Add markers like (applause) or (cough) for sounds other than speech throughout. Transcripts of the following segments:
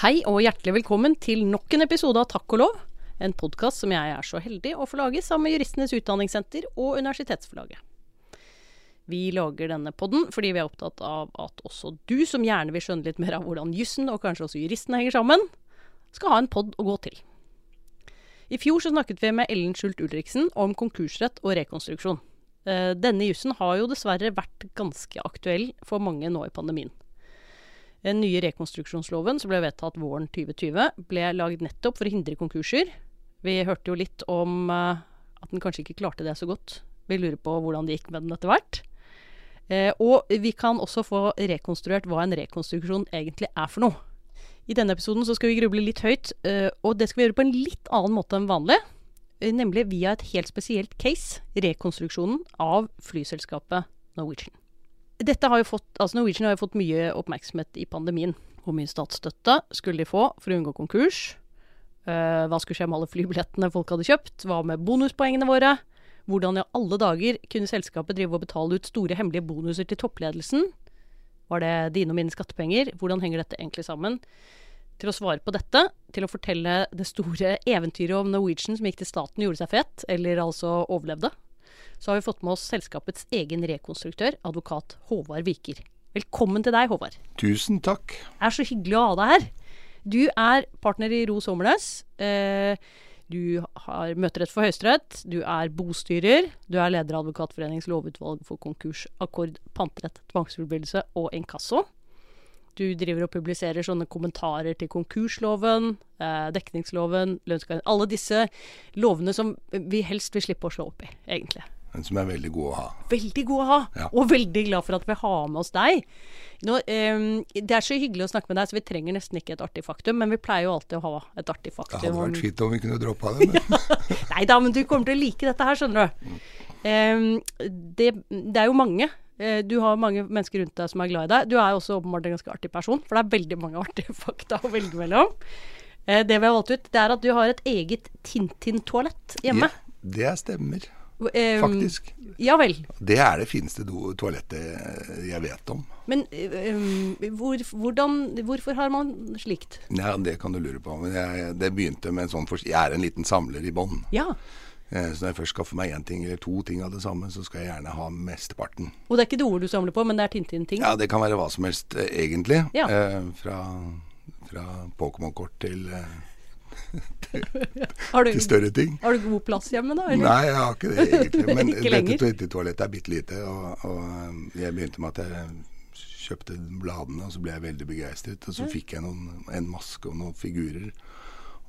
Hei og hjertelig velkommen til nok en episode av Takk og lov. En podkast som jeg er så heldig å få lage sammen med Juristenes Utdanningssenter og Universitetsforlaget. Vi lager denne podden fordi vi er opptatt av at også du som gjerne vil skjønne litt mer av hvordan jussen og kanskje også juristene henger sammen, skal ha en pod å gå til. I fjor så snakket vi med Ellen Skjult Ulriksen om konkursrett og rekonstruksjon. Eh, Denne jussen har jo dessverre vært ganske aktuell for mange nå i pandemien. Den nye rekonstruksjonsloven som ble vedtatt våren 2020, ble laget nettopp for å hindre konkurser. Vi hørte jo litt om eh, at den kanskje ikke klarte det så godt. Vi lurer på hvordan det gikk med den etter hvert. Eh, og vi kan også få rekonstruert hva en rekonstruksjon egentlig er for noe. I denne episoden så skal vi gruble litt høyt, eh, og det skal vi gjøre på en litt annen måte enn vanlig. Nemlig via et helt spesielt case, rekonstruksjonen av flyselskapet Norwegian. Dette har jo fått, altså Norwegian har jo fått mye oppmerksomhet i pandemien. Hvor mye statsstøtte skulle de få for å unngå konkurs? Uh, hva skulle skje med alle flybillettene folk hadde kjøpt? Hva med bonuspoengene våre? Hvordan i alle dager kunne selskapet drive og betale ut store hemmelige bonuser til toppledelsen? Var det dine og mine skattepenger? Hvordan henger dette egentlig sammen? Til å svare på dette, til å fortelle det store eventyret om Norwegian som gikk til staten og gjorde seg fet, eller altså overlevde, så har vi fått med oss selskapets egen rekonstruktør, advokat Håvard Viker. Velkommen til deg, Håvard. Tusen takk. Det er så hyggelig å ha deg her. Du er partner i Ro Sommernes. Eh, du har møterett for Høyesterett. Du er bostyrer. Du er leder av Advokatforeningens lovutvalg for konkurs, akkord, panterett, tvangsfullbyrdelse og inkasso. Du driver og publiserer sånne kommentarer til konkursloven, eh, dekningsloven, lønnsgaranti Alle disse lovene som vi helst vil slippe å slå opp i, egentlig. Men som er veldig god å ha. Veldig god å ha, Ja. og veldig glad for at vi har med oss deg. Nå, um, det er så hyggelig å snakke med deg, så vi trenger nesten ikke et artig faktum, men vi pleier jo alltid å ha et artig faktum. Det hadde vært fint om vi kunne droppa det. Men (laughs) Nei da, men du kommer til å like dette her, skjønner du. Um, det, det er jo mange. Eh, Du har mange mennesker rundt deg som er glad i deg. Du er også åpenbart en ganske artig person, for det er veldig mange (laughs) artige fakta å velge mellom. Eh, Det vi har valgt ut, det er at du har et eget Tintin-toalett hjemme. Ja, det stemmer, Ehm, faktisk. Ja vel. Det er det fineste do toalettet jeg vet om. Men eh, hvor, hvordan, hvorfor har man slikt? Ja, Det kan du lure på. Men jeg, det begynte med en sånn Jeg er en liten samler i bånn. Ja. Eh, Så når jeg først skaffer meg én ting eller to ting av det samme, så skal jeg gjerne ha mesteparten. Og det er ikke doer du samler på, men det er Tintin-ting? Ja, det kan være hva som helst, eh, egentlig. Ja. Eh, Fra, fra Pokémon-kort til, eh, (laughs) Har du, til større ting. har du god plass hjemme, da? eller? Nei, jeg har ikke det egentlig. Men (laughs) dette toalettet- er bitte lite. Og, og um, jeg begynte med at jeg kjøpte bladene, og så ble jeg veldig begeistret. Og så fikk jeg noen, en maske og noen figurer.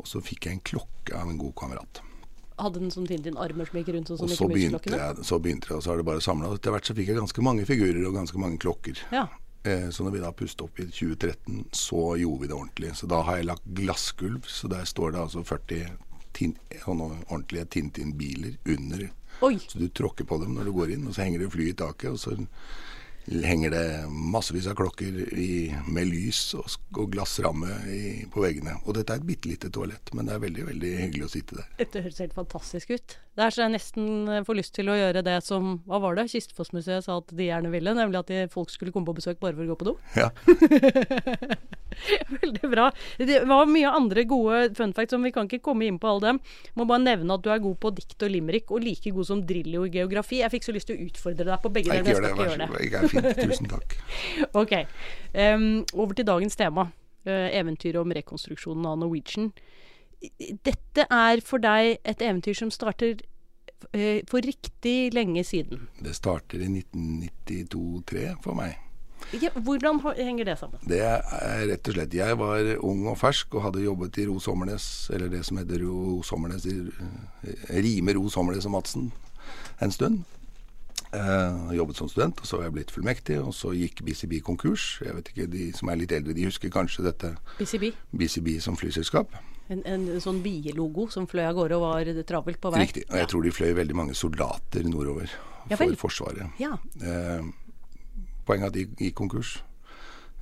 Og så fikk jeg en klokke av en god kamerat. Hadde den sånn Tintin-armer som gikk rundt, sånn Og så begynte, jeg, så begynte jeg, og så har det bare samla. Etter hvert så fikk jeg ganske mange figurer og ganske mange klokker. Ja. Eh, så når vi da pustet opp i 2013, så gjorde vi det ordentlig. Så da har jeg lagt glassgulv, så der står det altså 40 tin ordentlige Tintin-biler under. Oi. Så du tråkker på dem når du går inn, og så henger det fly i taket. Og så henger det massevis av klokker i, med lys og, og glassramme i, på veggene. Og dette er et bitte lite toalett, men det er veldig veldig hyggelig å sitte der. Dette høres helt fantastisk ut. Det er så jeg nesten eh, får lyst til å gjøre det som Hva var det Kistfossmuseet sa at de gjerne ville? Nemlig at de, folk skulle komme på besøk bare for å gå på do. Ja, (laughs) (laughs) Veldig bra. Det var mye andre gode fun facts, som vi kan ikke komme inn på alle dem. Må bare nevne at du er god på dikt og limerick, og like god som Drillo i geografi. Jeg fikk så lyst til å utfordre deg på begge deler. Jeg skal ikke gjøre det. Jeg er fint. Tusen takk. (laughs) Ok. Um, over til dagens tema. Uh, eventyret om rekonstruksjonen av Norwegian. Dette er for deg et eventyr som starter uh, for riktig lenge siden. Det starter i 1992-3 for meg. Hvordan henger det sammen? Det er rett og slett Jeg var ung og fersk og hadde jobbet i Ro Sommernes, eller det som heter Ro Sommernes Rime Ro Sommernes og Madsen en stund. Uh, jobbet som student, og så var jeg blitt fullmektig, og så gikk BCB konkurs. Jeg vet ikke, De som er litt eldre, de husker kanskje dette BCB. BCB som flyselskap. En, en sånn bielogo som fløy av gårde og var travelt på vei. Riktig. Og jeg tror de fløy veldig mange soldater nordover Ja for. Forsvaret. Ja. Eh, poenget er at de gikk konkurs.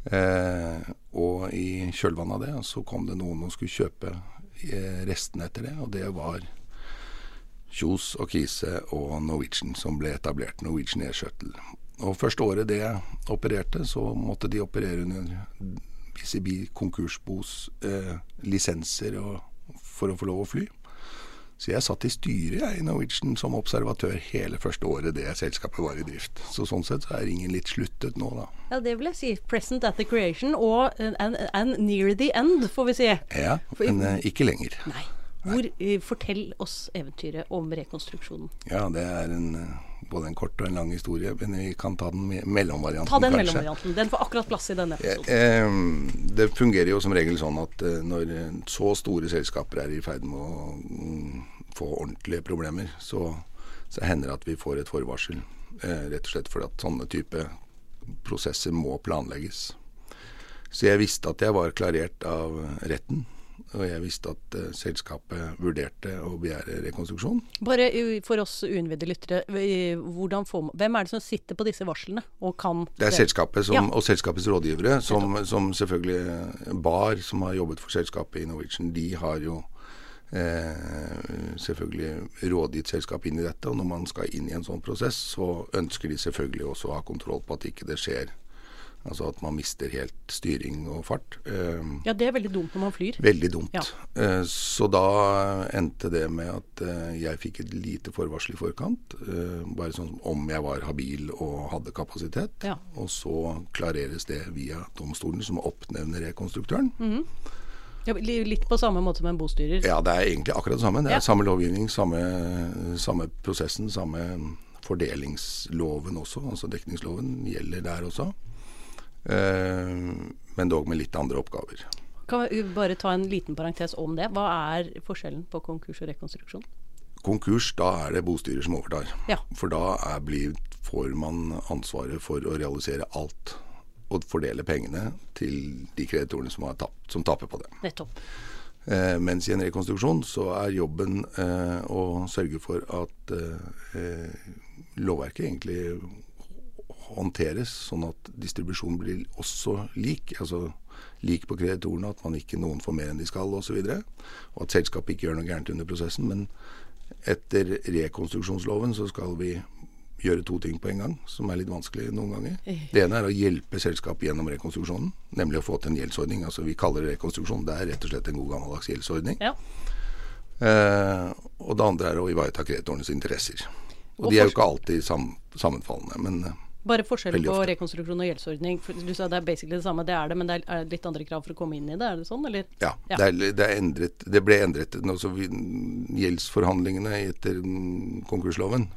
Eh, og i kjølvannet av det så kom det noen som skulle kjøpe eh, restene etter det, og det var Kjos og Kise og Norwegian som ble etablert. Norwegian Air Shuttle. Og første året det opererte, så måtte de operere under ECB konkursbos eh, lisenser og, for å få lov å fly. Så jeg satt i styret jeg, i Norwegian som observatør hele første året det selskapet var i drift. Så sånn sett så er ringen litt sluttet nå, da. Ja, det vil jeg si. Present at the creation og and, and near the end, får vi si. Ja, men eh, ikke lenger. Nei. Hvor, eh, fortell oss eventyret om rekonstruksjonen. Ja, det er en, eh, både en kort og en lang historie, men vi kan ta den me- mellomvarianten, Ta den kanskje. mellomvarianten. Den får akkurat plass i denne episoden. Eh, det fungerer jo som regel sånn at eh, når eh, så store selskaper er i ferd med å mm, få ordentlige problemer, så, så hender det at vi får et forvarsel. Eh, rett og slett fordi at sånne type prosesser må planlegges. Så jeg visste at jeg var klarert av retten. Og jeg visste at uh, selskapet vurderte å begjære rekonstruksjon. Bare uh, for oss uinnvidde lyttere, hvordan får man, hvem er det som sitter på disse varslene og kan Det er selskapet som, Ja. og selskapets rådgivere, som, som selvfølgelig Bar, som har jobbet for selskapet i Norwegian, de har jo eh, selvfølgelig rådgitt selskapet inn i dette. Og når man skal inn i en sånn prosess, så ønsker de selvfølgelig også å ha kontroll på at ikke det skjer. Altså at man mister helt styring og fart. Eh, Ja, det er veldig dumt når man flyr. Veldig dumt. Ja. Eh, Så da endte det med at eh, jeg fikk et lite forvarsel i forkant. eh, Bare sånn om jeg var habil og hadde kapasitet. Ja. Og så klareres det via domstolen, som oppnevner rekonstruktøren. Ja, litt på samme måte som en bostyrer. Ja, det er egentlig akkurat det samme. Det er Ja. samme lovgivning, samme, samme prosessen, samme fordelingsloven også. Altså dekningsloven gjelder der også. Eh, Men dog med litt andre oppgaver. Kan vi bare ta en liten parentes om det? Hva er forskjellen på konkurs og rekonstruksjon? Konkurs, da er det bostyrer som overtar. Ja. For da er, blir, får man ansvaret for å realisere alt. Og fordele pengene til de kreditorene som, har tapt, som taper på det. Nettopp. Eh, mens i en rekonstruksjon så er jobben eh, å sørge for at eh, eh, lovverket egentlig håndteres, sånn at distribusjonen blir også lik. Altså lik på kreditorene, at man ikke noen får mer enn de skal osv. Og, så og at selskapet ikke gjør noe gærent under prosessen. Men etter rekonstruksjonsloven så skal vi gjøre to ting på en gang, som er litt vanskelig noen ganger. Det ene er å hjelpe selskapet gjennom rekonstruksjonen, nemlig å få til en gjeldsordning. Altså Vi kaller det rekonstruksjon. Det er rett og slett en god gammeldags gjeldsordning. Ja. Eh, og det andre er å ivareta kreditorenes interesser. Og, Og de er jo ikke alltid sam sammenfallende, men eh, Bare forskjellen på rekonstruksjon og gjeldsordning. Du sa det er basically det samme, det er det, men det er, litt andre krav for å komme inn i det? Er det sånn, eller? ja. Ja. Det, er, det, er endret, det ble endret Altså, vi, Gjeldsforhandlingene etter mm, konkursloven,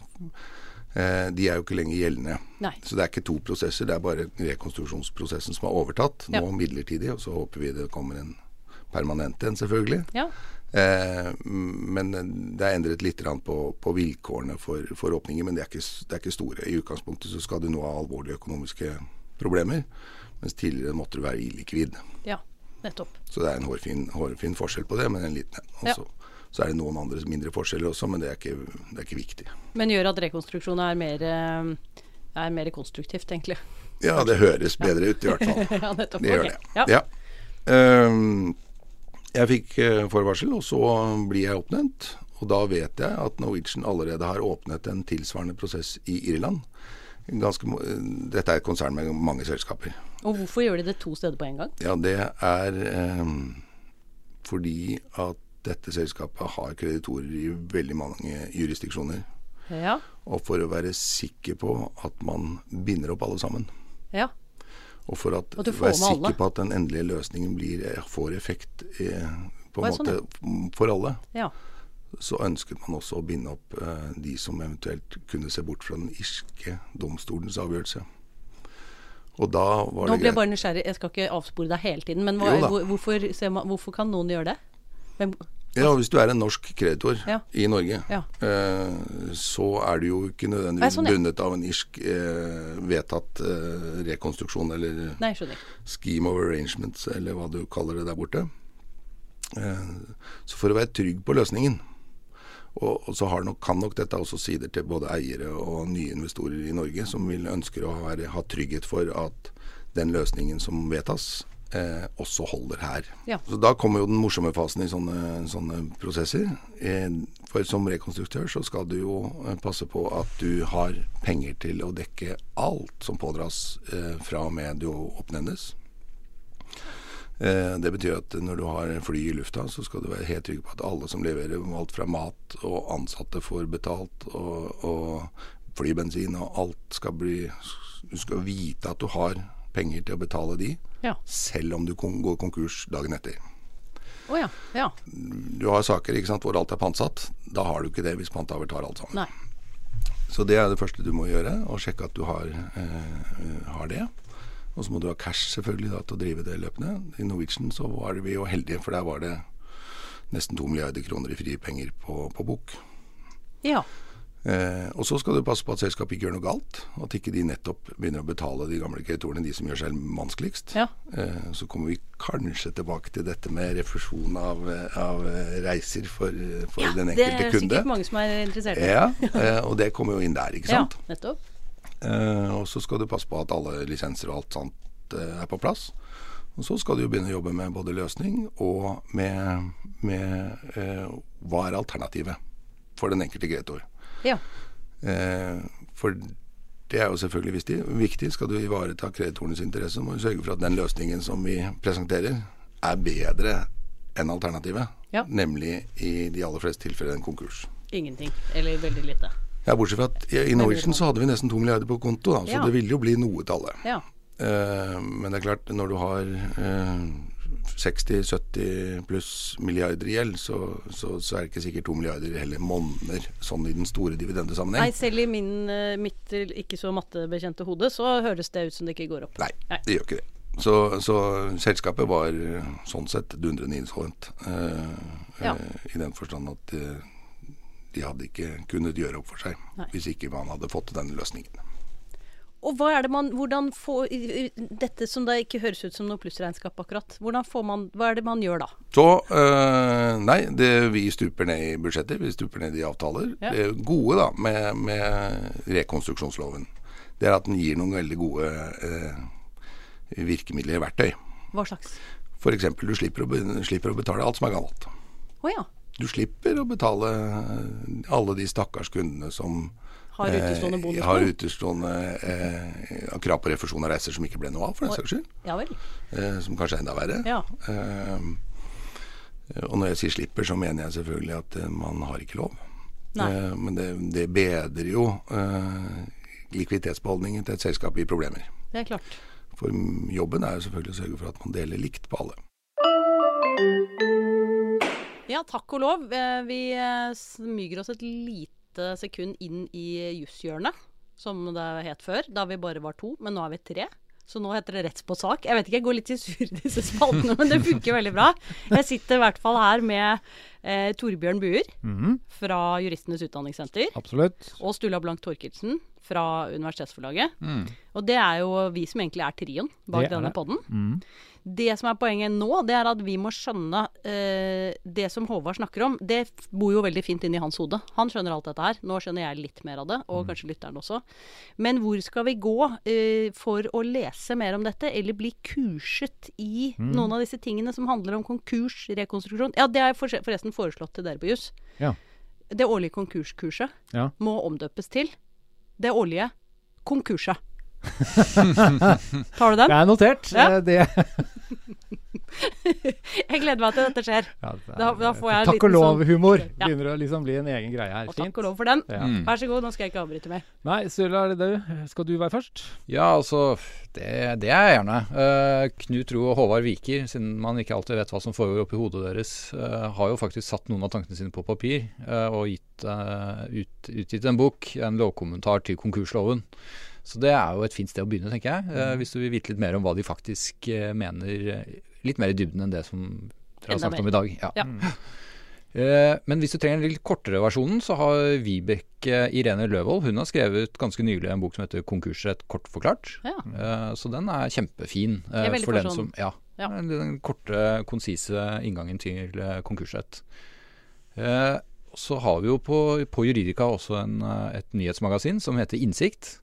eh, de er jo ikke lenger gjeldende. Nei. Så det er ikke to prosesser, det er bare rekonstruksjonsprosessen som er overtatt, nå Ja. midlertidig. Og så håper vi det kommer en permanent en, selvfølgelig. Ja. Eh, men det er endret litt på, på vilkårene for, for åpninger, men det er, ikke, det er ikke store. I utgangspunktet så skal du nå ha alvorlige økonomiske problemer, mens tidligere måtte du være illikvid. ja. Nettopp. Så det er en hårfin, hårfin forskjell på det, men en liten en. Ja. så, er det noen andre mindre forskjeller også, men det er ikke, det er ikke viktig. Men gjør at rekonstruksjon er mer, eh, er mer konstruktivt, egentlig. Ja, det høres bedre ut i hvert fall. (laughs) ja, nettopp. Det gjør okay. det. Ja. Ja. Ehm, jeg fikk eh, forvarsel, og så blir jeg oppnevnt. Og da vet jeg at Norwegian allerede har åpnet en tilsvarende prosess i Irland. Ganske, eh, dette er et konsern med mange selskaper. Og hvorfor gjør de det to steder på en gang? Ja, det er eh, fordi at dette selskapet har kreditorer i veldig mange jurisdiksjoner. Ja. Og for å være sikker på at man binder opp alle sammen. Ja. Og for får være sikker på at den endelige løsningen blir, eh, får effekt eh, på en måte sånn, for alle, ja. så ønsket man også å binde opp eh, de som eventuelt kunne se bort fra den irske domstolens avgjørelse. Og da var Nå det ble jeg bare nysgjerrig, jeg skal ikke avspore deg hele tiden, men hva, hvorfor, man, hvorfor kan noen gjøre det? Hvem, Ja, Hvis du er en norsk kreditor Ja. i Norge, Ja. eh, så er du jo ikke nødvendigvis sånn, ja. bundet av en irsk eh, vedtatt eh, rekonstruksjon eller nei, scheme of arrangements, eller hva du kaller det der borte. Eh, Så for å være trygg på løsningen, og, og så har nok, kan nok dette også sider til både eiere og nye investorer i Norge, som vil ønsker å være, ha trygghet for at den løsningen som vedtas, eh, også holder her. Ja. Så Da kommer jo den morsomme fasen i sånne, sånne prosesser. Eh, for som rekonstruktør så skal du jo eh, passe på at du har penger til å dekke alt som pådras eh, fra og med du oppnevnes. Eh, det betyr at når du har fly i lufta, så skal du være helt trygg på at alle som leverer alt fra mat og ansatte får betalt, og, og flybensin og alt skal bli Du skal vite at du har penger til å betale de, Ja. selv om du går konkurs dagen etter. Oh ja. Ja. Du har saker ikke sant, hvor alt er pantsatt. Da har du ikke det hvis panthaver tar alt sammen. Nei. Så det er det første du må gjøre, å sjekke at du har, eh, har det. Og så må du ha cash selvfølgelig da, til å drive det løpende. I Norwegian så var vi jo heldige, for der var det nesten to milliarder kroner i frie penger på, på bok. Ja. Eh, og så skal du passe på at selskapet ikke gjør noe galt, at ikke de nettopp begynner å betale de gamle kreditorene, de som gjør seg vanskeligst. Ja. Eh, så kommer vi kanskje tilbake til dette med refusjon av, av reiser for, for den Det enkelte er kunde. sikkert mange som er interessert i. Ja, (laughs) eh, og det kommer jo inn der, ikke sant. Ja, nettopp. Eh, og så skal du passe på at alle lisenser og alt sånt eh, er på plass. Og så skal du jo begynne å jobbe med både løsning og med, med eh, hva er alternativet for den enkelte kreditor. Ja. Eh, for det er jo selvfølgelig viktig. viktig. Skal du ivareta kreditorenes interesse, må du sørge for at den løsningen som vi presenterer, er bedre enn alternativet. Ja. Nemlig i de aller fleste tilfeller en konkurs. Ingenting. Eller veldig lite. Ja, Bortsett fra at i i Norwegian så hadde vi nesten to milliarder på konto, da, så Ja. det ville jo bli noe til alle. Ja. Eh, men det er klart, når du har eh, 60-70 pluss milliarder i gjeld, så, så, så er det ikke sikkert to milliarder heller monner sånn i den store Nei, selv i min, eh, mitt eh, ikke så mattebekjente hode, så høres det ut som det ikke går opp. Nei, Nei. det gjør ikke det. Så, så selskapet var eh, sånn sett dundrende insolvent. eh, Ja. eh, I den forstand at eh, de hadde ikke kunnet gjøre opp for seg Nei. hvis ikke man hadde fått denne løsningen. Og hva er det man, hvordan får i- i- Dette som da ikke høres ut som noe plussregnskap akkurat. Hvordan får man, hva er det man gjør da? Så øh, Nei, det, vi stuper ned i budsjetter, vi stuper ned i avtaler. Ja. Det gode da med, med rekonstruksjonsloven, det er at den gir noen veldig gode øh, virkemidler, verktøy. Hva slags? F.eks. du slipper å, slipper å betale alt som er gammelt. Å ja. Du slipper å betale alle de stakkars kundene som Har utestående eh, bonus har utestående eh, krav på refusjon av reiser som ikke ble noe av, for den saks skyld. Ja. Eh, som kanskje er enda verre. Ja. Eh, og når jeg sier slipper, så mener jeg selvfølgelig at eh, man har ikke lov. Nei. Eh, men det, det bedrer jo eh, likviditetsbeholdningen til et selskap i problemer. Det er klart. For jobben er jo selvfølgelig å sørge for at man deler likt på alle. Ja, takk og lov. Eh, Vi eh, smyger oss et lite sekund inn i jusshjørnet, som det het før. Da vi bare var to, men nå er vi tre. Så nå heter det Retts på sak. Jeg vet ikke, jeg går litt i surr i disse spaltene, men det funker veldig bra. Jeg sitter i hvert fall her med eh, Torbjørn Buer fra Juristenes Utdanningssenter. Absolutt. Og Sturla Blank Torkelsen fra Universitetsforlaget. Mm. Og det er jo vi som egentlig er trioen bak Det er denne podden. Mm. Det som er poenget nå, det er at vi må skjønne eh, Det som Håvard snakker om, det bor jo veldig fint inn i hans hode. Han skjønner alt dette her. Nå skjønner jeg litt mer av det, og kanskje lytteren også. Men hvor skal vi gå eh, for å lese mer om dette, eller bli kurset i noen av disse tingene som handler om konkurs, rekonstruksjon? Ja, det har jeg foreslått til dere på juss. Ja. Det årlige konkurskurset Ja. må omdøpes til det årlige konkurset. (laughs) Tar du den? Det er notert. Ja. Eh, Det, (laughs) Jeg gleder meg til dette skjer. ja, det er- Da- da får jeg Takk og lov-humor. Ja. Begynner å liksom bli en egen greie her. Og Fint. takk og lov for den. Ja. Mm. Vær så god, nå skal jeg ikke avbryte mer. Nei, Sturla, er det du? Skal du være først? Ja, altså Det, det er jeg gjerne. Uh, Knut Ro og Håvard Viker, siden man ikke alltid vet hva som foregår oppi hodet deres, uh, har jo faktisk satt noen av tankene sine på papir uh, og gitt, ut, utgitt en bok, en lovkommentar til konkursloven. Så det er jo et fint sted å begynne, tenker jeg. eh, hvis du vil vite litt mer om hva de faktisk mener, litt mer i dybden enn det som dere har snakket om i dag. Ja. Ja. (laughs) Eh, Men hvis du trenger en litt kortere versjonen, så har Vibeke Irene Løvold hun har skrevet ganske nylig en bok som heter 'Konkursrett kort forklart'. Ja. Eh, Så den er kjempefin eh, Jeg er veldig for den som Ja. Ja. Den korte, konsise inngangen til eh, konkursrett. Eh, Så har vi jo på, på Juridika også en, eh, et nyhetsmagasin som heter Innsikt.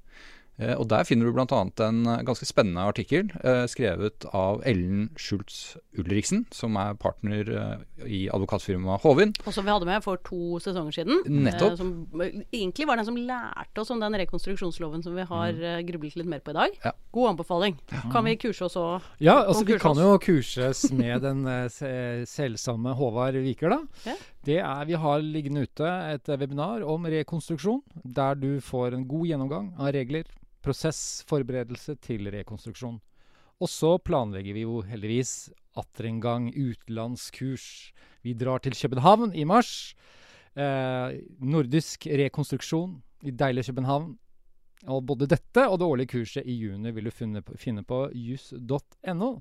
Eh, og Der finner du bl.a. en eh, ganske spennende artikkel eh, skrevet av Ellen Schultz Ulriksen, som er partner eh, i advokatfirmaet Hovin. Og som vi hadde med for to sesonger siden. Nettopp. Eh, som egentlig var den som lærte oss om den rekonstruksjonsloven som vi har eh, grublet litt mer på i dag. Ja. God anbefaling. Kan vi kurse oss òg? Ja, altså vi kan oss. jo kurses med den eh, se- selvsamme Håvard Viker, da. Ja. Det er, Vi har liggende ute et webinar om rekonstruksjon, der du får en god gjennomgang av regler, prosess, forberedelse til rekonstruksjon. Og så planlegger vi jo heldigvis atter en gang utenlandskurs. Vi drar til København i mars. Eh, nordisk rekonstruksjon i deilige København. Og både dette og det årlige kurset i juni vil du finne på, finne på juss.no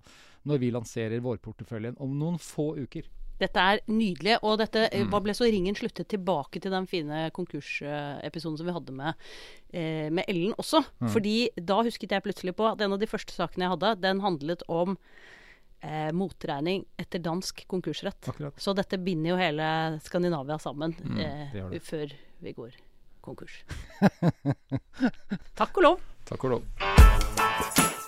når vi lanserer vårporteføljen om noen få uker. Dette er nydelig. Og dette eh, Mm. hva ble så ringen sluttet tilbake til den fine konkursepisoden som vi hadde med, eh, med Ellen også. Mm. Fordi da husket jeg plutselig på at en av de første sakene jeg hadde, den handlet om eh, motregning etter dansk konkursrett. Akkurat. Så dette binder jo hele Skandinavia sammen Mm, eh, det det. før vi går konkurs. (laughs) Takk og lov. Takk og lov.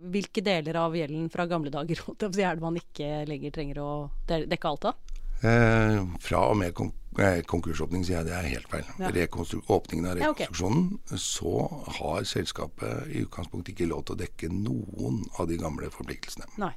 Hvilke deler av gjelden fra gamle dager (laughs) er det man ikke lenger trenger å dekke alt av? Eh, fra og med kon eh, konkursåpning sier jeg det er helt feil. Ja. Åpningen av Ja, okay. rekonstruksjonen, så har selskapet i utgangspunktet ikke lov til å dekke noen av de gamle forpliktelsene. Nei.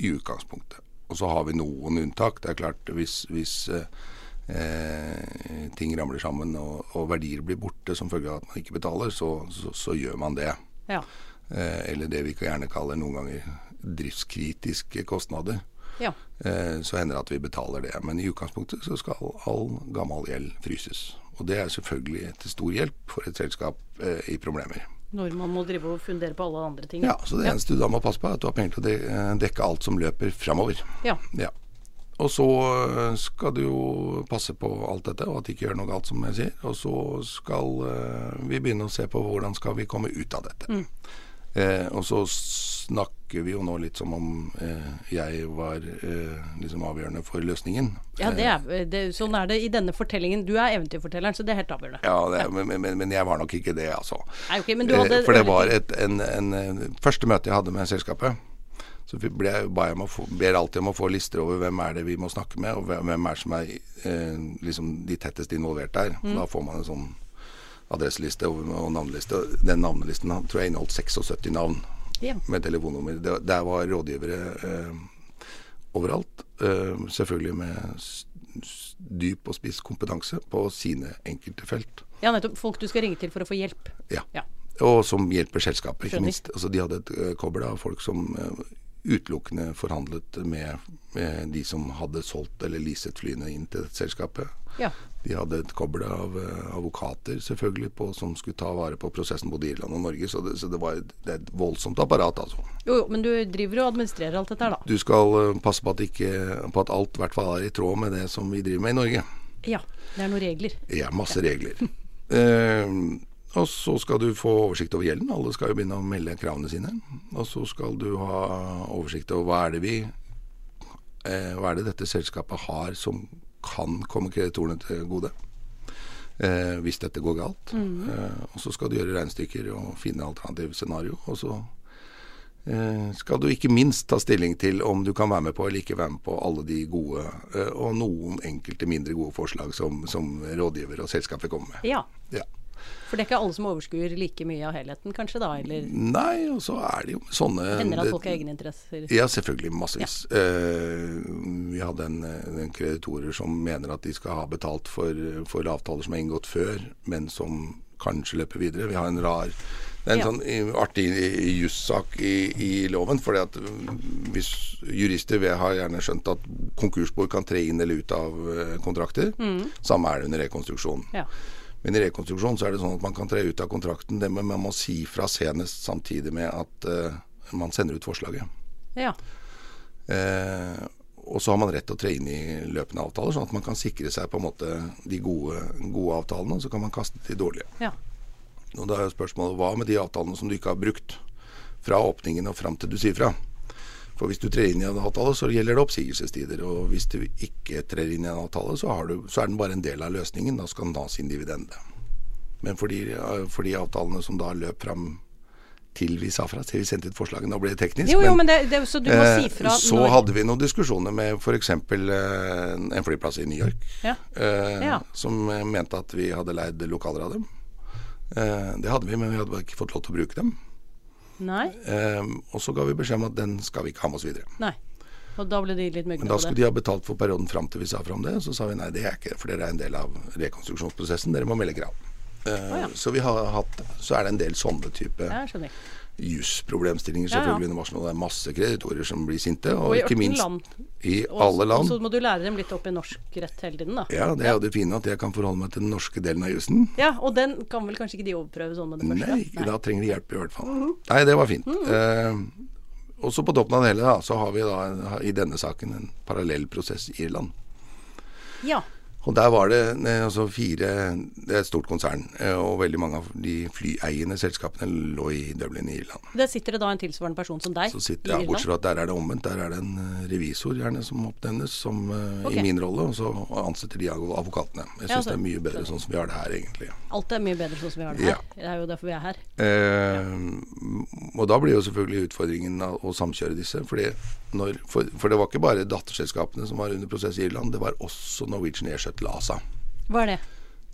I utgangspunktet. Og så har vi noen unntak. Det er klart hvis, hvis eh, ting ramler sammen og, og verdier blir borte som følge av at man ikke betaler, så, så, så gjør man det. Ja. Eh, eller det vi gjerne kaller noen ganger driftskritiske kostnader. ja. Eh, så hender det at vi betaler det. Men i utgangspunktet så skal all gammel gjeld fryses. Og det er selvfølgelig til stor hjelp for et selskap eh, i problemer. Når man må drive og fundere på alle andre ting. Ja, Så det eneste du da må passe på, er at du har penger til å dekke alt som løper framover. Ja. Ja. Og så skal du jo passe på alt dette, og at det ikke gjør noe galt, som jeg sier. Og så skal vi begynne å se på hvordan skal vi komme ut av dette. Eh, og så snakker vi jo nå litt som om eh, jeg var eh, liksom avgjørende for løsningen. Ja, det er, det, sånn er det i denne fortellingen. Du er eventyrfortelleren, så det er helt avgjørende. Ja, det, Men, men, men jeg var nok ikke det, altså. Nei, okay, men du hadde Eh, For det var et en, en, en første møte jeg hadde med selskapet. Så ble, ba jeg få, ber alltid om å få lister over hvem er det vi må snakke med, og hvem hvem er det som er eh, liksom de tettest involvert der. Mm. Da får man en sånn adresseliste og, og navneliste. Den navnelisten tror jeg inneholdt 76 navn Ja. med telefonnummer. Det, der var rådgivere eh, overalt. Eh, selvfølgelig med dyp og spiss kompetanse på sine enkelte felt. ja, nettopp. Folk du skal ringe til for å få hjelp. Ja. Ja. Og som hjelper selskapet, ikke Skjønner. minst. Altså, de hadde et uh, kobbel av folk som eh, utelukkende forhandlet med, med de som hadde solgt eller leaset flyene inn til selskapet. Ja. De hadde et kobbel av avokater advokater selvfølgelig på, som skulle ta vare på prosessen både i Irland og Norge. Så det, så det var et, det er et voldsomt apparat, altså. Jo, jo, men du driver og administrerer alt dette her, da. Du skal eh, passe på at, ikke, på at alt i hvert fall er i tråd med det som vi driver med i Norge. Ja. Det er noen regler. Ja, masse regler. (laughs) Eh, og så skal du få oversikt over gjelden. Alle skal jo begynne å melde kravene sine. Og så skal du ha oversikt over hva er det vi eh, Hva er det dette selskapet har som kan komme kreditorene til gode. Eh, hvis dette går galt. Eh, og så skal du gjøre regnestykker og finne alternative scenario. Og så eh, skal du ikke minst ta stilling til om du kan være med på eller ikke være med på alle de gode, eh, og noen enkelte mindre gode forslag som, som rådgiver og selskapet kommer med. Ja. Ja. For det er ikke alle som overskuer like mye av helheten, kanskje da? Eller Nei, og så er det jo sånne hender det at folk har egeninteresser? Ja, selvfølgelig. Massevis. Eh, vi hadde en, en kreditorer som mener at de skal ha betalt for, for avtaler som er inngått før, men som kanskje løper videre. Vi har en rar Det er en Ja. sånn artig i- jussak i, i loven. fordi at mm, hvis Jurister vi har gjerne skjønt at konkursbord kan tre inn eller ut av kontrakter. kontrakter. Samme er det under rekonstruksjon. Ja. Men i rekonstruksjon så er det sånn at man kan tre ut av kontrakten. Det men man må si fra senest samtidig med at uh, man sender ut forslaget. ja. Uh, og så har man rett til å tre inn i løpende avtaler, sånn at man kan sikre seg på en måte de gode, gode avtalene, og så kan man kaste de dårlige. ja. Og da er jo spørsmålet hva med de avtalene som du ikke har brukt fra åpningen og fram til du sier fra? For hvis du trer inn i en avtale, så gjelder det oppsigelsestider. Og hvis du ikke trer inn i en avtale, så, har du, så er den bare en del av løsningen. Da skal den ha sin dividende. Men for de, for de avtalene som da løp fram til vi sa fra, til vi sendte ut forslaget, nå ble det teknisk. Jo, jo, men det, det, så eh, si fra så hadde vi noen diskusjoner med f.eks. Eh, en flyplass i New York, Ja. eh, Ja. som eh, mente at vi hadde leid lokaler av dem. Eh, det hadde vi, men vi hadde ikke fått lov til å bruke dem. Nei. Um, og så ga vi beskjed om at den skal vi ikke ha med oss videre. Nei. Og da ble de litt Men mugne da skulle de ha betalt for perioden fram til vi sa fra om det. Så sa vi nei, det er ikke det, for dere er en del av rekonstruksjonsprosessen. Dere må melde krav. Uh, oh, ja. Så vi har hatt Så er det en del sånne type Ja, selvfølgelig jusproblemstillinger Ja, ja. Og det er masse kreditorer som blir sinte. Og, Og i ikke minst land. i alle land. Og så må du lære dem litt opp i norsk rett hele tiden, da. Ja, det er jo det fine at jeg kan forholde meg til den norske delen av jussen. Ja, og den kan vel kanskje ikke de overprøve sånn med det første? Nei, Nei. da trenger de hjelp i hvert fall. Nei, det var fint. Eh, og så på toppen av det hele da, så har vi da i denne saken en parallell prosess i Irland. Ja. Og der var det eh, altså fire Det er et stort konsern, eh, og veldig mange av de flyeiende selskapene lå i Dublin i Irland. Der sitter det da en tilsvarende person som deg sitter, ja, Bortsett fra at der er det omvendt. Der er det en eh, revisor gjerne som oppnevnes som, okay. i min rolle, og så ansetter de advokatene. Jeg syns ja, det er mye bedre sånn som vi har det her, egentlig. Alt er mye bedre sånn som vi har det her. Ja. Det er jo derfor vi er her. Eh, og da blir jo selvfølgelig utfordringen å samkjøre disse. Når, for, for, det var ikke bare datterselskapene som var under prosess i Irland, det var også Norwegian E17 het LASA. Hva er det?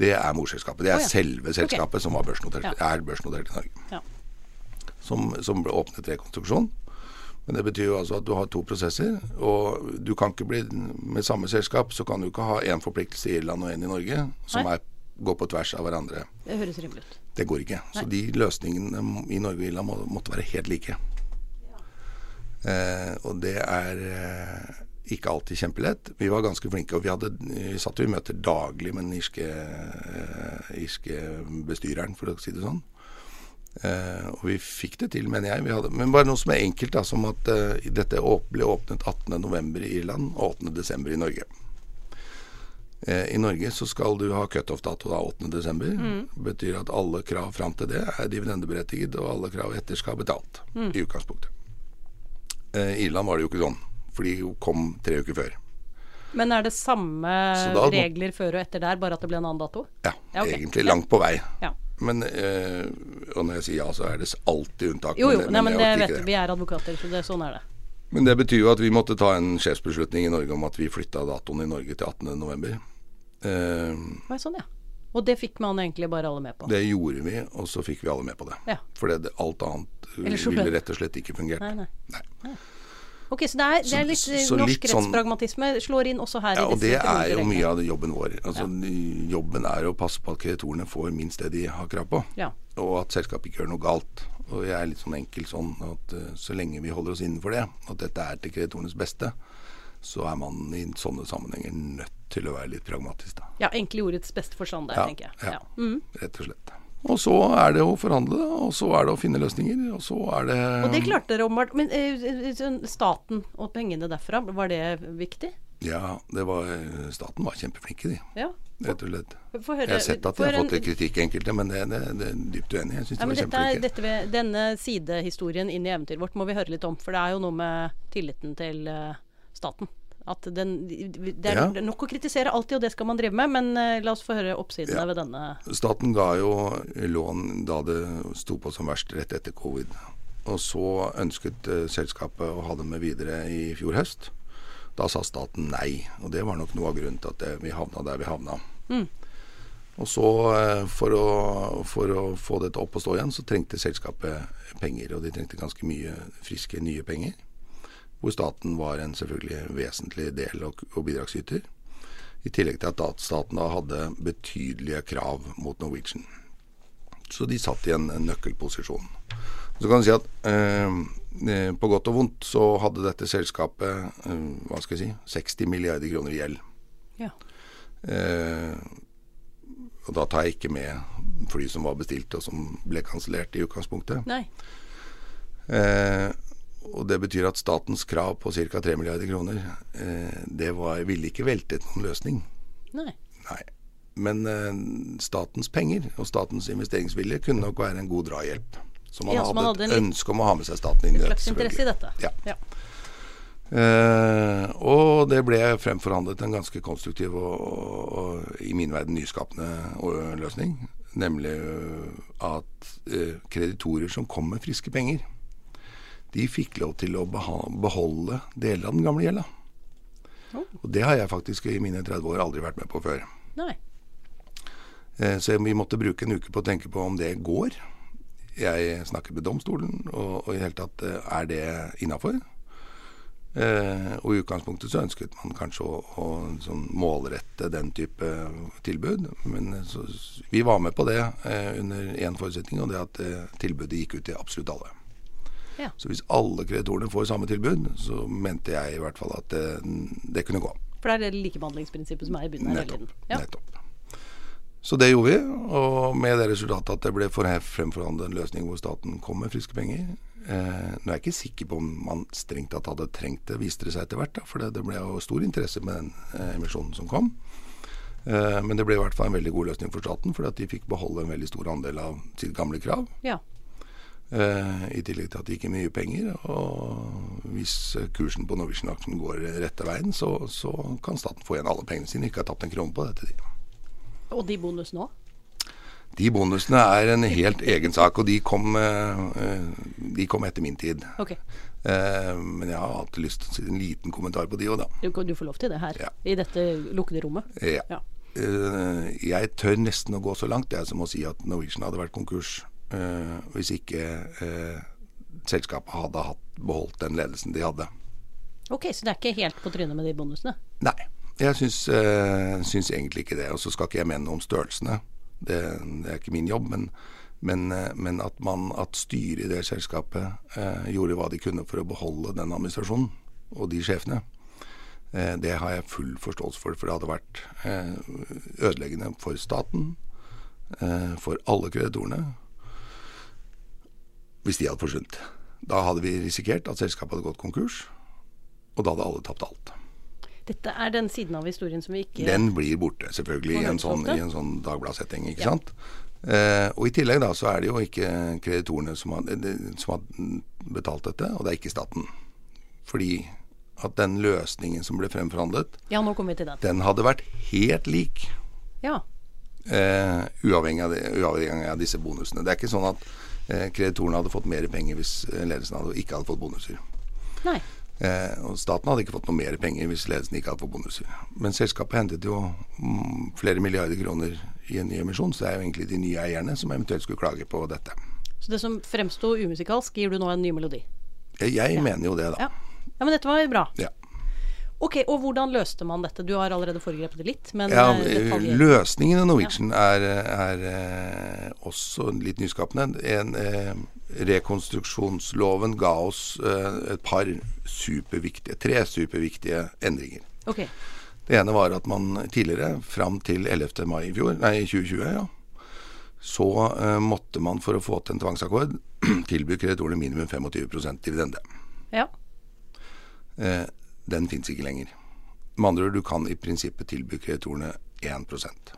Det er morselskapet. Det er oh, ja. selve selskapet okay. som børsnotert, ja. er børsnotert i Norge. Ja. Som, som ble åpnet rekonstruksjon. Men det betyr jo altså at du har to prosesser. Og du kan ikke bli med samme selskap, så kan du ikke ha én forpliktelse i Irland og én i Norge, som er, går på tvers av hverandre. Det høres rimelig ut. Det går ikke. Nei. Så de løsningene i Norge og Irland må, måtte være helt like. Ja. Eh, og det er eh, ikke alltid kjempelett. Vi var ganske flinke, og vi, hadde, vi satt jo i møter daglig med den irske, eh, irske bestyreren, for å si det sånn. Eh, og vi fikk det til, mener jeg. Vi hadde, men bare noe som er enkelt, da, som at eh, dette ble åpnet 18.11. i Irland og 8.12. i Norge. Eh, I Norge så skal du ha cutoff-dato da 8.12. Mm. betyr at alle krav fram til det er dividendeberettiget, og alle krav etter skal ha betalt. Mm. I utgangspunktet. Eh, I Irland var det jo ikke sånn, for de kom tre uker før. Men er det samme da regler før og etter der, bare at det ble en annen dato? Ja, Ja, okay. egentlig langt på vei. Ja. Men øh, Og når jeg sier ja, så er det alltid unntak. Jo, jo, men, nei, men det vet du. vi. Er advokater, så det, sånn er det. Men det betyr jo at vi måtte ta en sjefsbeslutning i Norge om at vi flytta datoen i Norge til 18.11. Uh, Å, sånn, ja. Og det fikk man egentlig bare alle med på. det gjorde vi, og så fikk vi alle med på det. Ja. For alt annet eh, ville rett og slett ikke fungert. Nei, nei. Nei. Ok, så det er, det er litt så, så norsk litt sånn- slår inn også her Ja, og det er jo mye av jobben vår. Altså, Jobben er å passe på at kreditorene får minst det de har krav på. Ja. Og at selskapet ikke gjør noe galt. Og jeg er litt sånn enkel sånn at eh, så lenge vi holder oss innenfor det, at dette er til kreditorenes beste, så er man i sånne sammenhenger nødt til å være litt pragmatisk, da. ja, egentlig i ordets beste forstand der, Ja, tenker jeg. ja. Ja. Mm. Rett og slett. Og så er det å forhandle, og så er det å finne løsninger, og så er det Og det klarte dere åpenbart. Men eh, sånn staten og pengene derfra, var det viktig? Ja, det var, staten var kjempeflinke, de. Ja. Rett og slett. Høre. Jeg har sett at de har fått litt kritikk, enkelte, men det, det, det er dypt uenig. Jeg syns Ja, de var dette kjempeflinke. dette ved, denne sidehistorien inn i eventyret vårt må vi høre litt om, for det er jo noe med tilliten til eh, staten. At den, det er Ja. nok å kritisere alltid, og det skal man drive med, men eh, la oss få høre oppsidene Ja. ved denne. Staten ga jo lån da det sto på som verst rett etter covid. Og så ønsket eh, selskapet å ha dem med videre i fjor høst. Da sa staten nei, og det var nok noe av grunnen til at det, vi havna der vi havna. Og så, eh, for å, for å få dette opp og stå igjen, så trengte selskapet penger. Og de trengte ganske mye friske, nye penger. Hvor staten var en selvfølgelig vesentlig del og, og bidragsyter. I tillegg til at staten da hadde betydelige krav mot Norwegian. Så de satt i en, en nøkkelposisjon. Så kan du si at eh, eh, på godt og vondt så hadde dette selskapet eh, hva skal jeg si, 60 milliarder kroner i gjeld. Ja. Eh, og da tar jeg ikke med fly som var bestilt og som ble kansellert i utgangspunktet. Nei. Eh, og det betyr at statens krav på ca. 3 milliarder kroner, eh, det var, ville ikke veltet noen løsning. Nei. Nei. Men eh, statens penger og statens investeringsvilje kunne nok være en god drahjelp. Så man Ja, så man hadde et ønske om å ha med seg staten inn i dette. interesse i dette. Ja. Ja. Eh, og det ble fremforhandlet en ganske konstruktiv og, og, og i min verden nyskapende løsning. Nemlig at eh, kreditorer som kom med friske penger, de fikk lov til å beholde deler av den gamle gjelda. Oh. Og det har jeg faktisk i mine 30 år aldri vært med på før. Nei. Eh, så vi måtte bruke en uke på å tenke på om det går. Jeg snakket med domstolen, og, og i det hele tatt er det innafor. Eh, og i utgangspunktet så ønsket man kanskje å, å sånn målrette den type tilbud. Men eh, så, vi var med på det eh, under én forutsetning, og det at eh, tilbudet gikk ut til absolutt alle. Ja. Så hvis alle kreditorene får samme tilbud, så mente jeg i hvert fall at det, det kunne gå. For det er det likebehandlingsprinsippet som er i bunnen her hele tiden? Ja. Nettopp. Så det gjorde vi, og med det resultatet at det ble fremforhandlet en løsning hvor staten kom med friske penger. Eh, nå er jeg ikke sikker på om man strengt tatt hadde trengt det, viste det seg etter hvert. Da, for det, det, ble jo stor interesse med den eh, emisjonen som kom. Eh, men det ble i hvert fall en veldig god løsning for staten, fordi at de fikk beholde en veldig stor andel av sitt gamle krav. Ja. Eh, I tillegg til at det gikk mye penger. Og hvis kursen på Norwegian-aksjen går rette veien, så, så, kan staten få igjen alle pengene sine. Ikke har tapt en krone på dette. Og de bonusene òg? De bonusene er en helt egen sak, og de kom, eh, de kom etter min tid. Okay. Eh, men jeg har alltid lyst til å si en liten kommentar på de òg, da. Du, du, får lov til det her, ja. i dette lukkede rommet. Ja. ja. Eh, jeg tør nesten å gå så langt jeg som å si at Norwegian hadde vært konkurs hvis ikke selskapet hadde hatt, beholdt den ledelsen de hadde. Ok, Så det er ikke helt på trynet med de bonusene? Nei, jeg syns, syns egentlig ikke det. Og så skal ikke jeg mene om størrelsene. Det, det, er ikke min jobb, men, men, eh, men at, man, at styret i det selskapet eh, gjorde hva de kunne for å beholde den administrasjonen og de sjefene, eh, det har jeg full forståelse for. For det hadde vært eh, ødeleggende for staten, eh, for alle kreditorene, hvis de hadde forsvunnet. Da hadde vi risikert at selskapet hadde gått konkurs, og da hadde alle tapt alt. Dette er den siden av historien som vi ikke Den blir borte, selvfølgelig, i en sånn, i en sånn Dagbladet-setting, ikke ja. sant. Eh, og i tillegg da, så er det jo ikke kreditorene som har, som har, betalt dette, og det er ikke staten. Fordi at den løsningen som ble fremforhandlet, ja, den. den hadde vært helt lik. Ja. Eh, uavhengig, av det, uavhengig, av disse bonusene. Det er ikke sånn at kreditorene hadde fått mer penger hvis ledelsen hadde, ikke hadde fått bonuser. Nei. Eh, og Staten hadde ikke fått noe mer penger hvis ledelsen ikke hadde fått bonuser. Men selskapet hentet jo mm, flere milliarder kroner i en ny emisjon, så det er jo egentlig de nye eierne som eventuelt skulle klage på dette. Så det som fremsto umusikalsk, gir du nå en ny melodi? Jeg, jeg ja. mener jo det, da. Ja. ja. Men dette var bra. Ja. Ok, Og hvordan løste man dette? Du har allerede foregrepet det litt. men ja, eh, Løsningen i Norwegian er, er, er, også litt nyskapende. En, eh, rekonstruksjonsloven ga oss eh, et par superviktige, tre superviktige endringer. Okay. Det ene var at man tidligere, fram til 11. mai i fjor, nei 2020, ja, så eh, måtte man for å få til en tvangsakkord (clears throat) tilby kreditorene minimum 25% dividende. Ja. Eh, den fins ikke lenger. Med andre ord, du kan i prinsippet tilby kreditorene 1%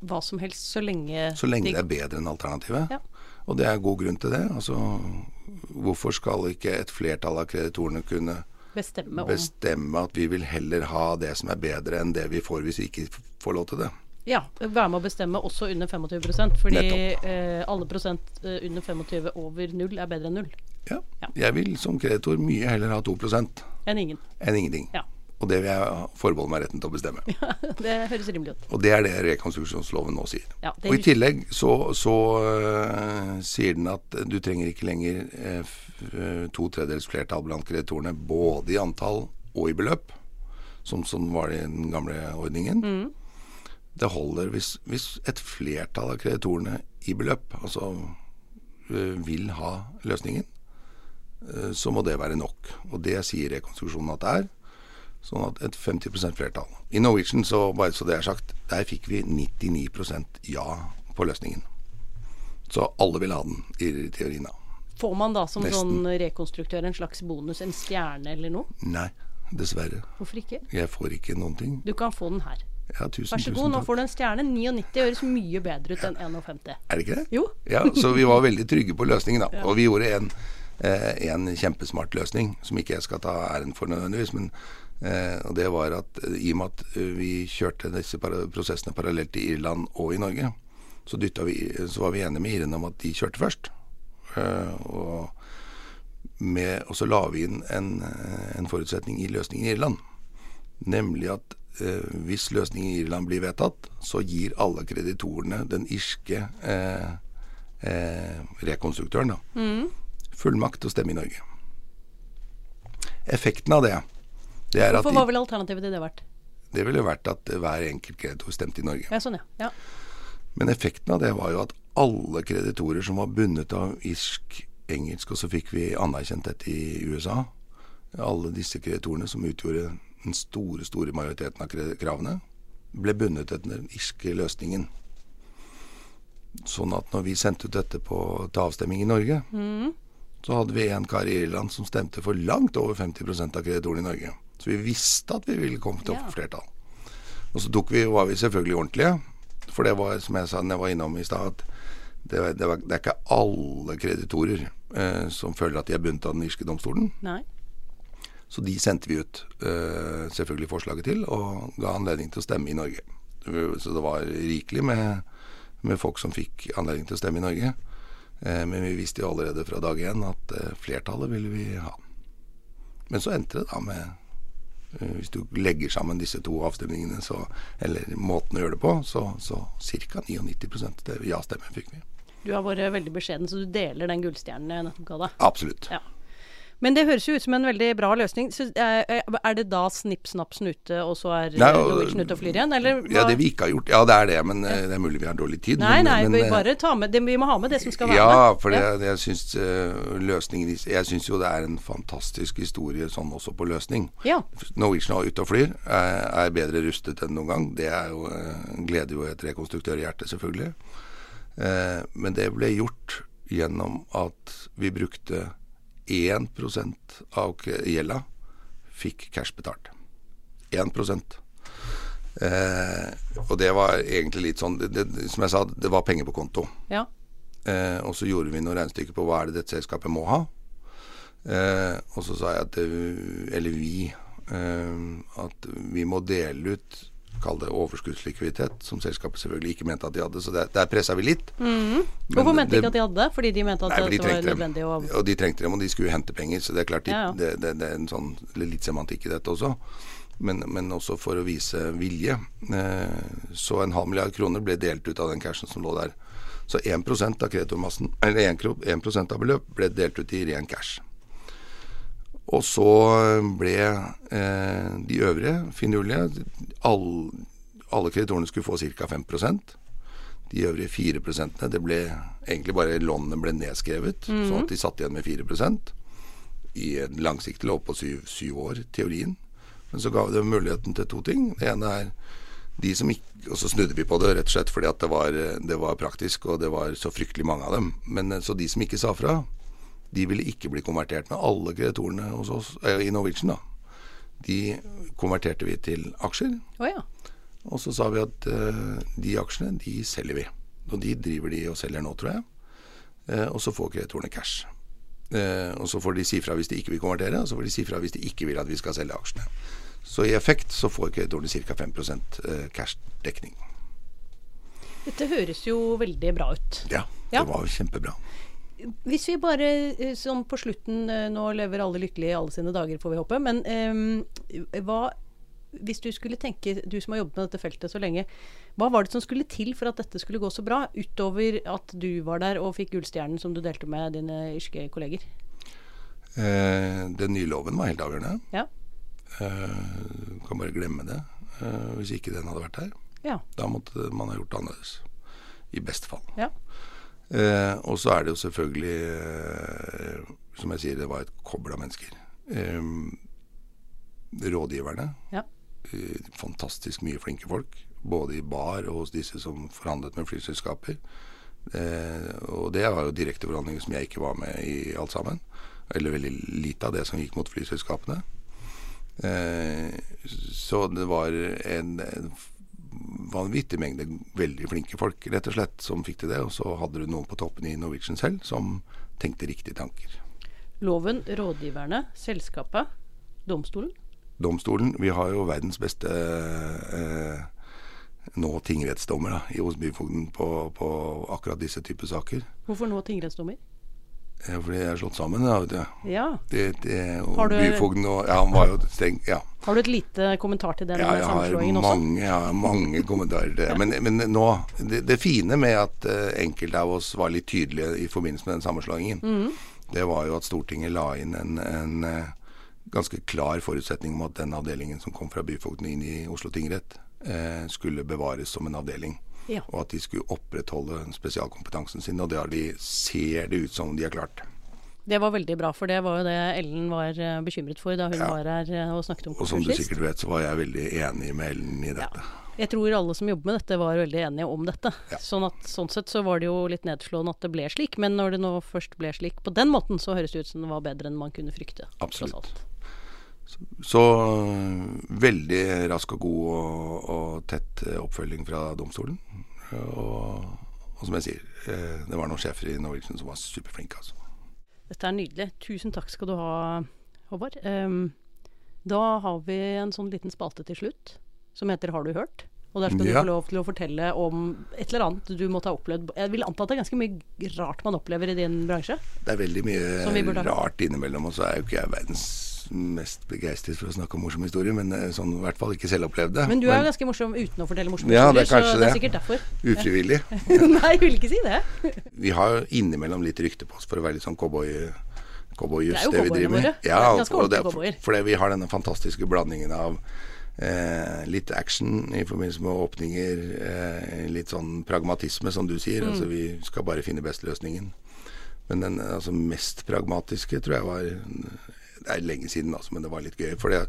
Hva som helst, så lenge Så lenge de... det er bedre enn alternativet. Ja. Og det er god grunn til det. Altså, hvorfor skal ikke et flertall av kreditorene kunne bestemme, bestemme, at vi vil heller ha det som er bedre enn det vi får hvis vi ikke får lov til det? Ja, være med å bestemme også under 25% fordi eh, alle prosent eh, under 25 over null er bedre enn null. Ja. ja. Jeg vil som kreditor mye heller ha 2% enn ingen. Enn ingenting. Ja. Og det vil jeg forbeholde meg retten til å bestemme. (laughs) Ja, Det høres rimelig ut. Og det er det rekonstruksjonsloven nå sier. Ja, og i tillegg så, så uh, sier den at du trenger ikke lenger uh, to tredjedels flertall blant kreditorene, både i antall og i beløp, som, som var det i den gamle ordningen. Mm. Det holder hvis, hvis, et flertall av kreditorene i beløp, altså uh, vil ha løsningen, så må det være nok. Og det sier rekonstruksjonen at det er. Sånn at et 50% flertall. I Norwegian, så bare så det er sagt, der fikk vi 99% ja på løsningen. Så alle vil ha den, i teorien. da. Får man da som Nesten. sånn rekonstruktør en slags bonus, en stjerne eller noe? Nei, dessverre. Hvorfor ikke? Jeg får ikke noen ting. Du kan få den her. Ja, tusen, Vær så god, nå får du en stjerne. 99 høres mye bedre ut enn 51. Er det ikke det? Jo. ja, Så vi var veldig trygge på løsningen, da. Ja. Og vi gjorde en, eh, en kjempesmart løsning, som ikke jeg skal ta æren for nødvendigvis. men Eh, og det var at eh, i og med at eh, vi kjørte disse prosessene parallelt i Irland og i Norge, Så, vi, så var vi enige med irene om at de kjørte først. Eh, og, med, og så la vi inn en, eh, en forutsetning i løsningen i Irland. Nemlig at eh, hvis løsningen i Irland blir vedtatt, så gir alle kreditorene den irske eh, eh, rekonstruktøren da, fullmakt til å stemme i Norge. Effekten av det, det er at Hvorfor de, hva ville alternativet til det vært? det ville vært at hver enkelt kreditor stemte i Norge. Ja, sånn, ja. ja. Men effekten av det var jo at alle kreditorer som var bundet av irsk, engelsk, og så fikk vi anerkjent dette i USA, alle disse kreditorene som utgjorde den store, store majoriteten av kravene, ble bundet etter den irske løsningen. Sånn at når vi sendte ut dette på, til avstemning i Norge, så hadde vi en kar i Irland som stemte for langt over 50% av kreditorene i Norge. Så vi visste at vi ville komme til å få flertall. Og så tok vi, var vi selvfølgelig ordentlige. For det var, som jeg sa når jeg var innom i stad, at det, var- det, var, det er ikke alle kreditorer eh, som føler at de er bundet av den irske domstolen. Nei. Så de sendte vi ut eh, selvfølgelig forslaget til, og ga anledning til å stemme i Norge. Så det var rikelig med, med folk som fikk anledning til å stemme i Norge. Eh, men vi visste jo allerede fra dag én at eh, flertallet ville vi ha. Men så endte det da med eh, Hvis du legger sammen disse to avstemningene, så, eller måten å gjøre det på, så, så ca. 99 det ja-stemmen fikk vi. Du har vært veldig beskjeden, så du deler den gullstjernen jeg nettopp ga deg. Absolutt. Ja. Men det høres jo ut som en veldig bra løsning. Så eh, er det da snipp, snapp, snute, og så er eh, Norwegian ute og flyr igjen? Eller Ja, det vi ikke har gjort Ja, det er det, men eh, det er mulig vi har dårlig tid. Nei, men, nei, men, vi eh, bare ta med det, Vi må ha med det som skal være Ja, med. for det, for jeg syns eh, løsningen Jeg syns jo det er en fantastisk historie sånn også på løsning. Ja. Norwegian er ute og flyr, er, bedre rustet enn noen gang. Det er jo, eh, gleder jo et rekonstruktørhjerte, selvfølgelig. Eh, men det ble gjort gjennom at vi brukte 1 av gjelda fikk cash betalt. 1 eh, Og det var egentlig litt sånn det, Som jeg sa, det var penger på konto. ja. Eh, og så gjorde vi noen regnestykker på hva er det dette selskapet må ha. Eh, og så sa jeg at det, Eller vi eh, At vi må dele ut Kall det overskuddslikviditet, som selskapet selvfølgelig ikke mente at de hadde. Så der, der pressa vi litt. Mm. Hvorfor mente de ikke at de hadde? Fordi de mente at Nei, de det var nødvendig å Og de trengte dem, og de skulle hente penger. Så det er klart de, Ja, ja. Det, det, det er en sånn litt semantikk i dette også. Men, men også for å vise vilje. Eh, så en halv milliard kroner ble delt ut av den cashen som lå der. Så 1 av kreditormassen, eller 1, 1 av beløp ble delt ut i ren cash. Og så ble eh, de øvrige finurlige all, Alle kreditorene skulle få ca. 5% De øvrige 4% det ble egentlig bare lånene ble nedskrevet, sånn at de satt igjen med 4% i en langsiktig lov på syv, syv år, teorien. Men så ga vi dem muligheten til to ting. Det ene er de som ikke Og så snudde vi på det rett og slett fordi at det var, det var praktisk, og det var så fryktelig mange av dem. Men eh, så de som ikke sa fra, de ville ikke bli konvertert med alle kreditorene hos oss, eh, i Norwegian. da. De konverterte vi til aksjer. Oh, ja. Og så sa vi at eh, de aksjene, de selger vi. Og de driver de og selger nå, tror jeg. Eh, og så får kreditorene cash. Eh, og så får de si fra hvis de ikke vil konvertere, og så får de si fra hvis de ikke vil at vi skal selge aksjene. Så i effekt så får kreditorene ca. 5 eh, cash-dekning. Dette høres jo veldig bra ut. Ja, Ja. det var kjempebra. Hvis vi bare sånn på slutten eh, Nå lever alle lykkelig i alle sine dager, får vi håpe. Men eh, hva Hvis du skulle tenke, du som har jobbet med dette feltet så lenge, hva var det som skulle til for at dette skulle gå så bra? Utover at du var der og fikk gullstjernen som du delte med dine irske kolleger. Eh, den nye loven var helt avgjørende. Ja. Eh, kan bare glemme det eh, hvis ikke den hadde vært der. Ja. Da måtte man ha gjort det annerledes. I beste fall. ja. Eh, og så er det jo selvfølgelig, eh, som jeg sier, det var et kobbel av mennesker. Eh, rådgiverne. Ja. Eh, fantastisk mye flinke folk. Både i bar og hos disse som forhandlet med flyselskaper. Eh, og det var jo direkte forhandlinger som jeg ikke var med i alt sammen. Eller veldig lite av det som gikk mot flyselskapene. Eh, så det var en, en vanvittig mengde veldig flinke folk, rett og slett, som fikk til det. Og så hadde du noen på toppen i Norwegian selv som tenkte riktige tanker. Loven, rådgiverne, selskapet, domstolen. Domstolen Vi har jo verdens beste eh, nå tingrettsdommer da, i hos byfogden på, på akkurat disse typer saker. Hvorfor nå tingrettsdommer? Fordi jeg er slått sammen. Da, vet du. Ja. Det, det, og du- byfogden og Ja, han var jo streng. Ja. Har du et lite kommentar til den Ja, jeg har sammenslåingen også? Ja, jeg har mange kommentarer til det. Men, men nå det, det fine med at uh, enkelte av oss var litt tydelige i forbindelse med den sammenslåingen, mm. det var jo at Stortinget la inn en, en uh, ganske klar forutsetning om at den avdelingen som kom fra byfogden inn i Oslo tingrett, uh, skulle bevares som en avdeling. Ja. Og at de skulle opprettholde spesialkompetansen sin. Og det har de, ser det ut som de har klart. Det var veldig bra, for det var jo det Ellen var eh, bekymret for da hun Ja. var her eh, og snakket om Og som du sikkert vet, så var jeg veldig enig med Ellen i dette. Jeg tror alle som jobber med dette var veldig enige om dette. Ja. Sånn at sånn sett så var det jo litt nedslående at det ble slik. Men når det nå først ble slik på den måten, så høres det ut som det var bedre enn man kunne frykte. Absolutt. Så øh, veldig rask og god og, og tett oppfølging fra domstolen. Og, og som jeg sier, eh, det var noen sjefer i Norwegian som var superflinke. Altså. Dette er nydelig. Tusen takk skal du ha, Håvard. Um, da har vi en sånn liten spalte til slutt som heter Har du hørt? Og der skal Ja. du få lov til å fortelle om et eller annet du måtte ha opplevd. Jeg vil anta at det er ganske mye rart man opplever i din bransje. Det er veldig mye rart innimellom, og så er jo ikke jeg verdens mest begeistret for å snakke om morsomme historier, men eh, sånn i hvert fall ikke selvopplevde. Men du er men, ganske morsom uten å fortelle morsomme Ja, er historier, så det er sikkert derfor. ufrivillig. (laughs) Nei, jeg vil ikke si det. (laughs) Vi har innimellom litt rykte på oss for å være litt sånn cowboy cowboyjus, Det det, vi driver med. våre. Det er Ja, og det for- fordi vi har denne fantastiske blandingen av eh, litt action i forbindelse med åpninger, eh, litt sånn pragmatisme, som du sier. Altså Mm. vi skal bare finne best løsningen. Men den altså, mest pragmatiske tror jeg var Det er lenge siden, altså, men det var litt gøy. For det,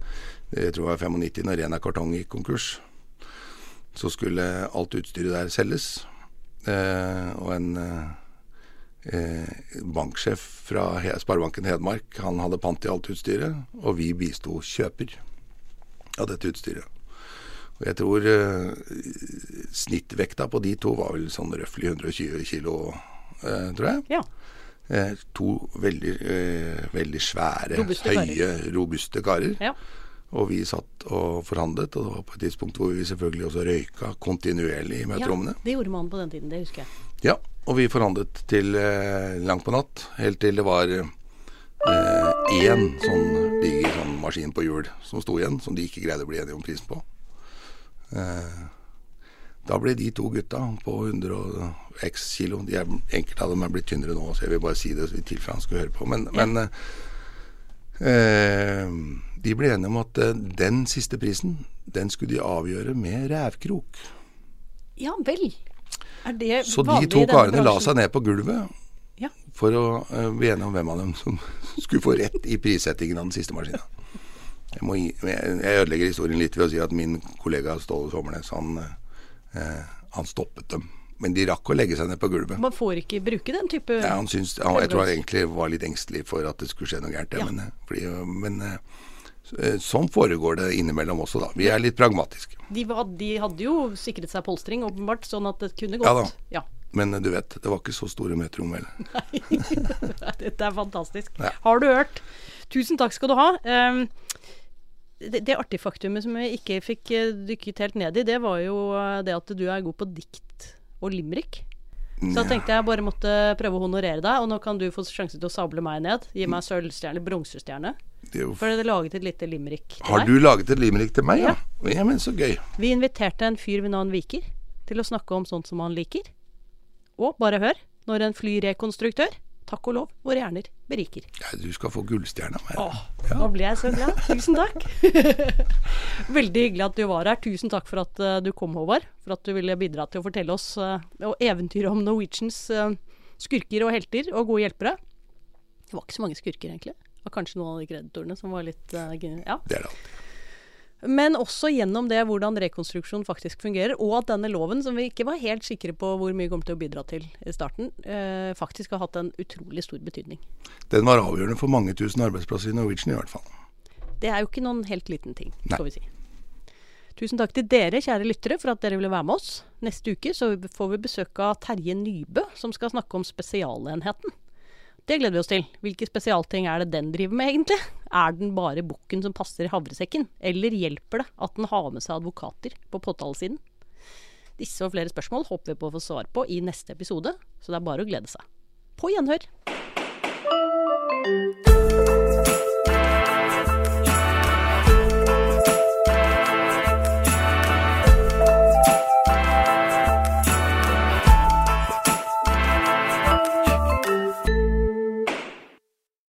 jeg tror det var 95, når Rena Kartong gikk konkurs. Så skulle alt utstyret der selges. Eh, og en eh, eh, banksjef fra Sparebanken Hedmark Han hadde pant i alt utstyret, og vi bisto kjøper av dette utstyret. Og jeg tror eh, snittvekta på de to var vel sånn røftlig 120 kilo, eh, tror jeg. Ja. Eh, to veldig, eh, veldig svære, Robuste høye, robuste karer. ja. Og vi satt og forhandlet, og det var på et tidspunkt hvor vi selvfølgelig også røyka kontinuerlig i møterommene. Ja, det gjorde man på den tiden, det husker jeg. Ja, og vi forhandlet til eh, langt på natt, helt til det var eh, én sånn diger sånn maskin på hjul som sto igjen, som de ikke greide å bli enige om prisen på. Eh, da ble de to gutta på 100 og x kilo de er, Enkelte av dem er blitt tynnere nå, så jeg vil bare si det i tilfelle han skulle høre på. Men, Ja. men eh, eh, de ble enige om at eh, den siste prisen, den skulle de avgjøre med rævkrok. Ja vel. Er det Så de vanlig to i denne karene la seg ned på gulvet Ja. for å eh, bli enige om hvem av dem som (laughs) skulle få rett i prissettingen av den siste maskina. Jeg, jeg jeg ødelegger historien litt ved å si at min kollega Ståle Sommernes, han, eh, han stoppet dem. Men de rakk å legge seg ned på gulvet. Man får ikke bruke den type Ja, han syns, han, jeg tror han egentlig var litt engstelig for at det skulle skje noe gærent. ja, Ja. Men, eh, fordi, men eh, eh, sånn foregår det innimellom også, da. Vi er litt pragmatiske. de, de hadde jo sikret seg polstring, åpenbart, sånn at det kunne Ja gått. da. Ja. Men du vet, det var ikke så store møterom (laughs) Nei, (laughs) Dette er fantastisk. Ja. Har du hørt? Tusen takk skal du ha. Um, det, det artifaktumet som jeg ikke fikk eh, dykket helt ned i, det var jo eh, det at du er god på dikt og limerick. Så da tenkte jeg bare måtte prøve å honorere deg, og nå kan du få sjanse til å sable meg ned. Gi meg sølvstjerne, bronsestjerne. Er For jeg laget et lite limerick til Har du laget et limerick til meg, ja? ja? men så gøy. Vi inviterte en fyr ved navn Viker til å snakke om sånt som han liker. Og bare hør, når en flyrekonstruktør, takk og lov, våre hjerner beriker. Ja, du skal få gullstjerne av meg. Åh, Ja. nå ble jeg så glad. Tusen takk. (laughs) Veldig hyggelig at du var her. Tusen takk for at eh, du kom, Håvard. For at du ville bidra til å fortelle oss og eventyret om Norwegians eh, skurker og helter og gode hjelpere. Det var ikke så mange skurker, egentlig. Det var kanskje noen av de kreditorene som var litt eh, Ja. Det er det alltid. Men også gjennom det hvordan rekonstruksjon faktisk fungerer, og at denne loven, som vi ikke var helt sikre på hvor mye kom til å bidra til i starten, eh, faktisk har hatt en utrolig stor betydning. Den var avgjørende for mange tusen arbeidsplasser i Norwegian i hvert fall. Det er jo ikke noen helt liten ting, Nei. skal vi si. Tusen takk til dere, kjære lyttere, for at dere ville være med oss. Neste uke så får vi besøk av Terje Nybø, som skal snakke om Spesialenheten. Det gleder vi oss til. Hvilke spesialting er det den driver med, egentlig? Er den bare bukken som passer i havresekken, eller hjelper det at den har med seg advokater på påtalesiden? Disse og flere spørsmål håper vi på å få svar på i neste episode, så det er bare å glede seg. På gjenhør!